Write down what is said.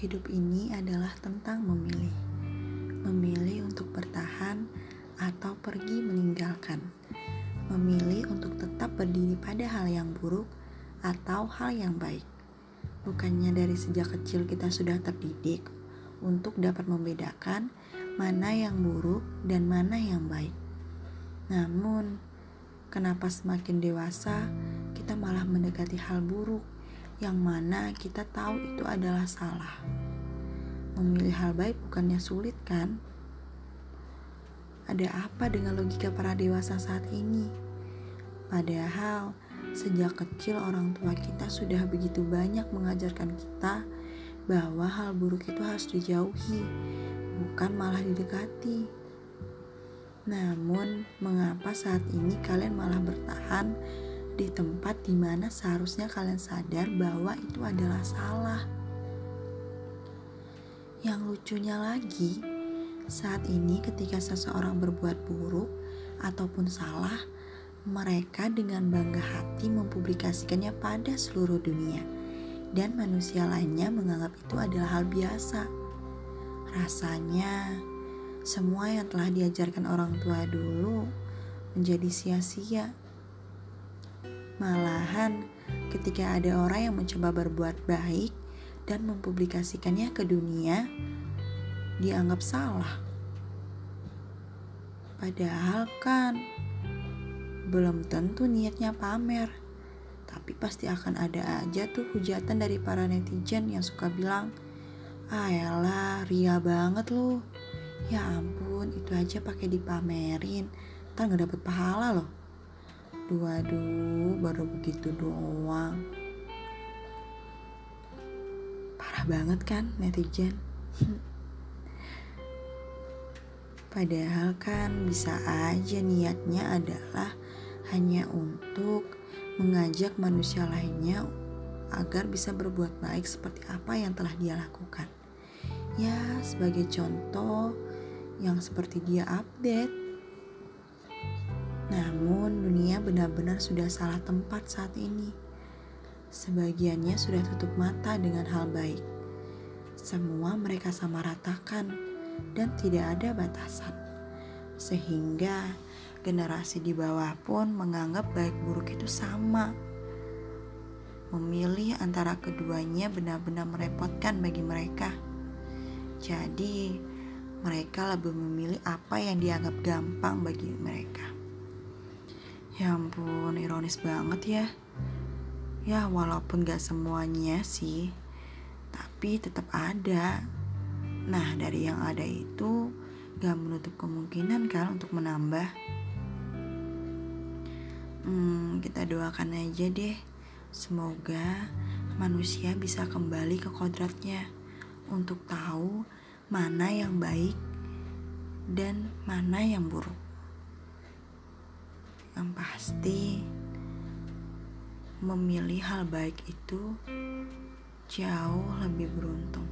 Hidup ini adalah tentang memilih. Memilih untuk bertahan atau pergi meninggalkan. Memilih untuk tetap berdiri pada hal yang buruk atau hal yang baik. Bukannya dari sejak kecil kita sudah terdidik untuk dapat membedakan mana yang buruk dan mana yang baik. Namun, kenapa semakin dewasa kita malah mendekati hal buruk yang mana kita tahu itu adalah salah. Memilih hal baik bukannya sulit kan? Ada apa dengan logika para dewasa saat ini? Padahal sejak kecil orang tua kita sudah begitu banyak mengajarkan kita bahwa hal buruk itu harus dijauhi, bukan malah didekati. Namun, mengapa saat ini kalian malah bertahan di tempat di mana seharusnya kalian sadar bahwa itu adalah salah. Yang lucunya lagi, saat ini ketika seseorang berbuat buruk ataupun salah, mereka dengan bangga hati mempublikasikannya pada seluruh dunia, dan manusia lainnya menganggap itu adalah hal biasa. Rasanya, semua yang telah diajarkan orang tua dulu menjadi sia-sia. Malahan, ketika ada orang yang mencoba berbuat baik dan mempublikasikannya ke dunia, dianggap salah. Padahal kan belum tentu niatnya pamer, tapi pasti akan ada aja tuh hujatan dari para netizen yang suka bilang, "Ah, elah, ria banget lu." Ya ampun, itu aja pakai dipamerin, ntar nggak dapet pahala loh. Waduh, baru begitu doang. Parah banget kan netizen? Padahal kan bisa aja niatnya adalah hanya untuk mengajak manusia lainnya agar bisa berbuat baik seperti apa yang telah dia lakukan. Ya, sebagai contoh yang seperti dia update namun dunia benar-benar sudah salah tempat saat ini. Sebagiannya sudah tutup mata dengan hal baik. Semua mereka sama ratakan dan tidak ada batasan. Sehingga generasi di bawah pun menganggap baik buruk itu sama. Memilih antara keduanya benar-benar merepotkan bagi mereka. Jadi, mereka lebih memilih apa yang dianggap gampang bagi mereka. Ya ampun, ironis banget ya. Ya walaupun gak semuanya sih, tapi tetap ada. Nah dari yang ada itu gak menutup kemungkinan kan untuk menambah. Hmm, kita doakan aja deh. Semoga manusia bisa kembali ke kodratnya untuk tahu mana yang baik dan mana yang buruk yang pasti memilih hal baik itu jauh lebih beruntung.